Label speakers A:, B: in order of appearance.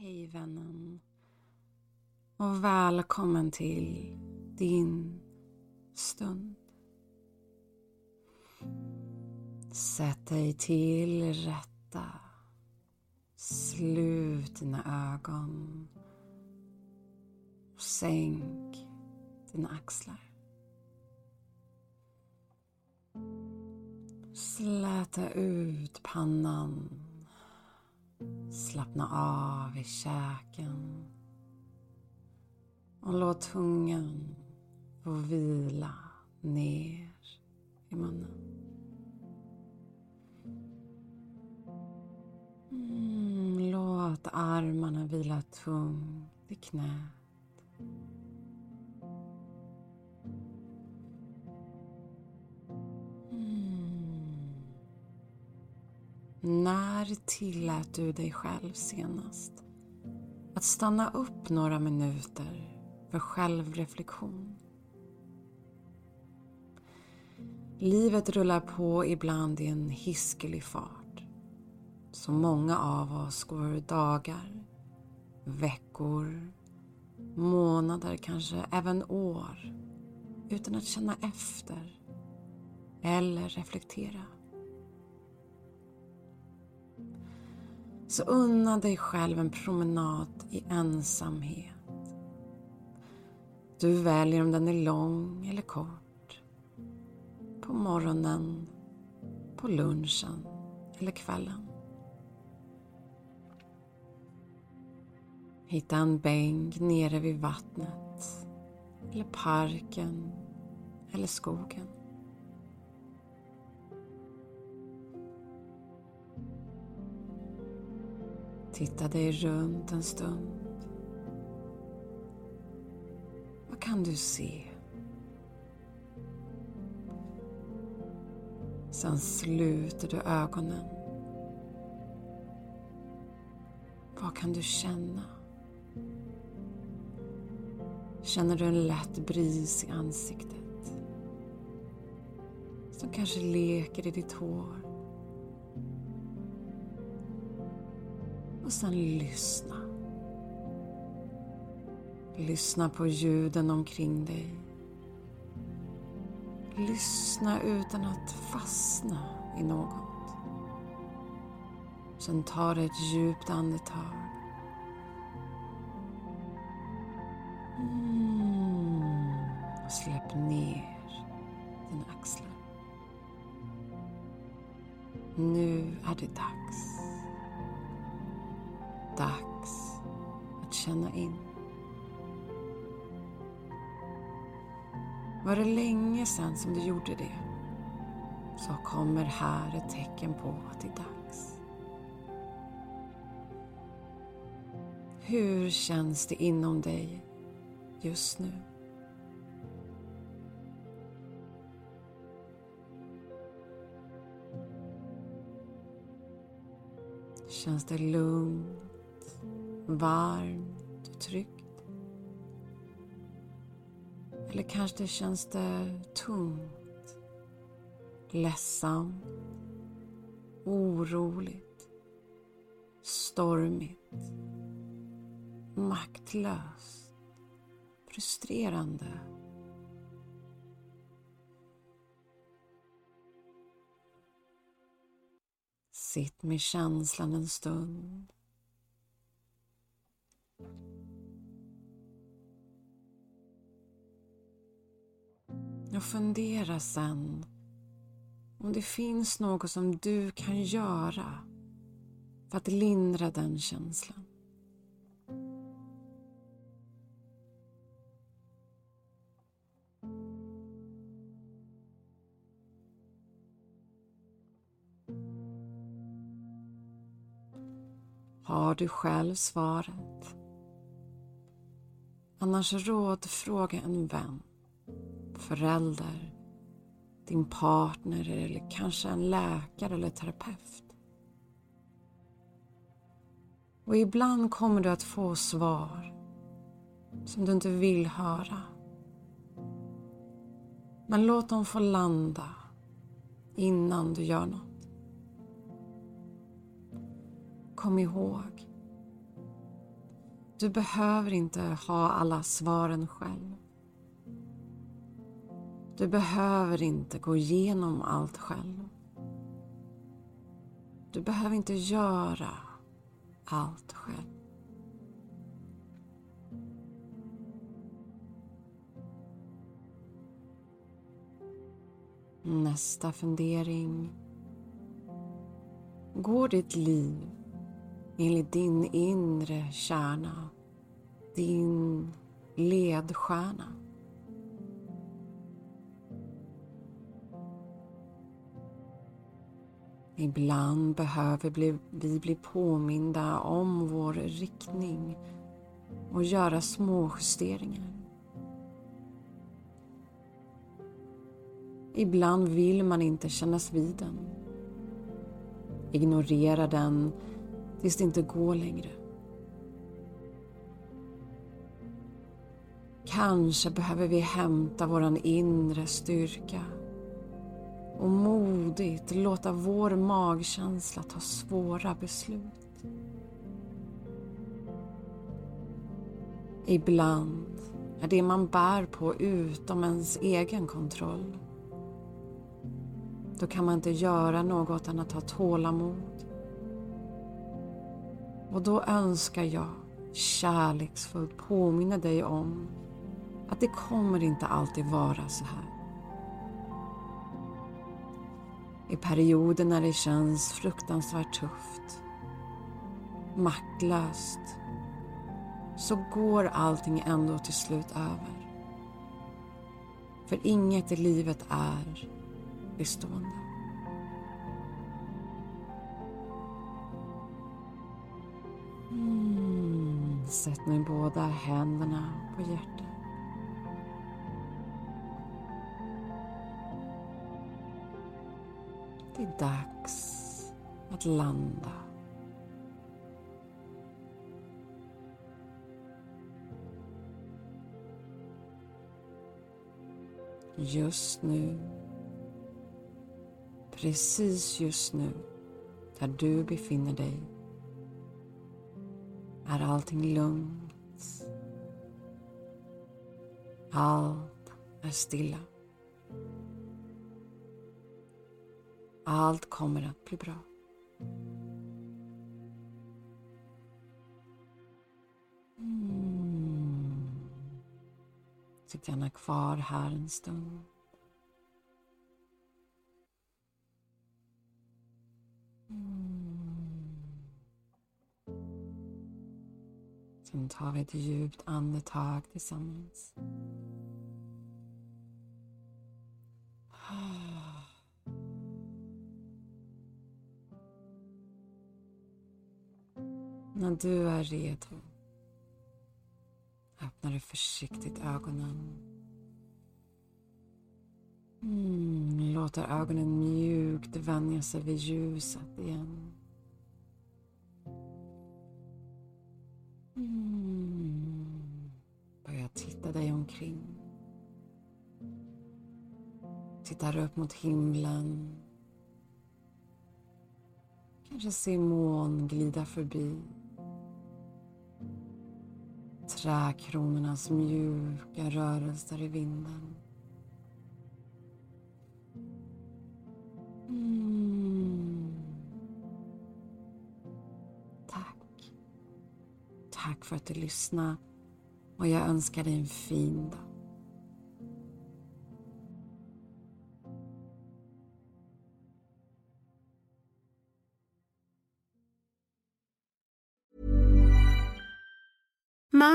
A: Hej vännen. Och välkommen till din stund. Sätt dig till rätta. Slut dina ögon. Och sänk dina axlar. Släta ut pannan. Slappna av i käken. Och låt tungan få vila ner i munnen. Mm, låt armarna vila tungt i knät. När tillät du dig själv senast att stanna upp några minuter för självreflektion? Livet rullar på ibland i en hiskelig fart. Så många av oss går dagar, veckor, månader, kanske även år utan att känna efter eller reflektera. Så unna dig själv en promenad i ensamhet. Du väljer om den är lång eller kort. På morgonen, på lunchen eller kvällen. Hitta en bänk nere vid vattnet eller parken eller skogen. Titta dig runt en stund. Vad kan du se? Sen sluter du ögonen. Vad kan du känna? Känner du en lätt bris i ansiktet? Som kanske leker i ditt hår? Och sen lyssna. Lyssna på ljuden omkring dig. Lyssna utan att fastna i något. Sen tar du ett djupt andetag. Mm. Och släpp ner dina axlar. Nu är det dags. Dags att känna in. Var det länge sedan som du gjorde det så kommer här ett tecken på att det är dags. Hur känns det inom dig just nu? Känns det lugnt, varmt och tryggt? Eller kanske känns det tungt, ledsamt, oroligt, stormigt, maktlöst, frustrerande Sitt med känslan en stund. Och fundera sen om det finns något som du kan göra för att lindra den känslan. Har du själv svaret? Annars rådfråga en vän, förälder, din partner eller kanske en läkare eller terapeut. Och ibland kommer du att få svar som du inte vill höra. Men låt dem få landa innan du gör något. Kom ihåg. Du behöver inte ha alla svaren själv. Du behöver inte gå igenom allt själv. Du behöver inte göra allt själv. Nästa fundering. Går ditt liv enligt din inre kärna, din ledstjärna. Ibland behöver vi bli påminda om vår riktning och göra små justeringar. Ibland vill man inte kännas vid den. Ignorera den tills det inte går längre. Kanske behöver vi hämta våran inre styrka och modigt låta vår magkänsla ta svåra beslut. Ibland är det man bär på utom ens egen kontroll. Då kan man inte göra något än att ha tålamod och då önskar jag kärleksfullt påminna dig om att det kommer inte alltid vara så här. I perioder när det känns fruktansvärt tufft, maktlöst, så går allting ändå till slut över. För inget i livet är bestående. Sätt nu båda händerna på hjärtat. Det är dags att landa. Just nu, precis just nu, där du befinner dig är allting lugnt. Allt är stilla. Allt kommer att bli bra. Mm. Sitt gärna kvar här en stund. Sen tar vi ett djupt andetag tillsammans. När du är redo öppnar du försiktigt ögonen. Mm, låter ögonen mjukt vänja sig vid ljuset igen. Mm. Titta dig omkring. Tittar upp mot himlen. Kanske se moln glida förbi. Träkronornas mjuka rörelser i vinden. Mm. Tack. Tack för att du lyssnade och jag önskar dig en fin dag.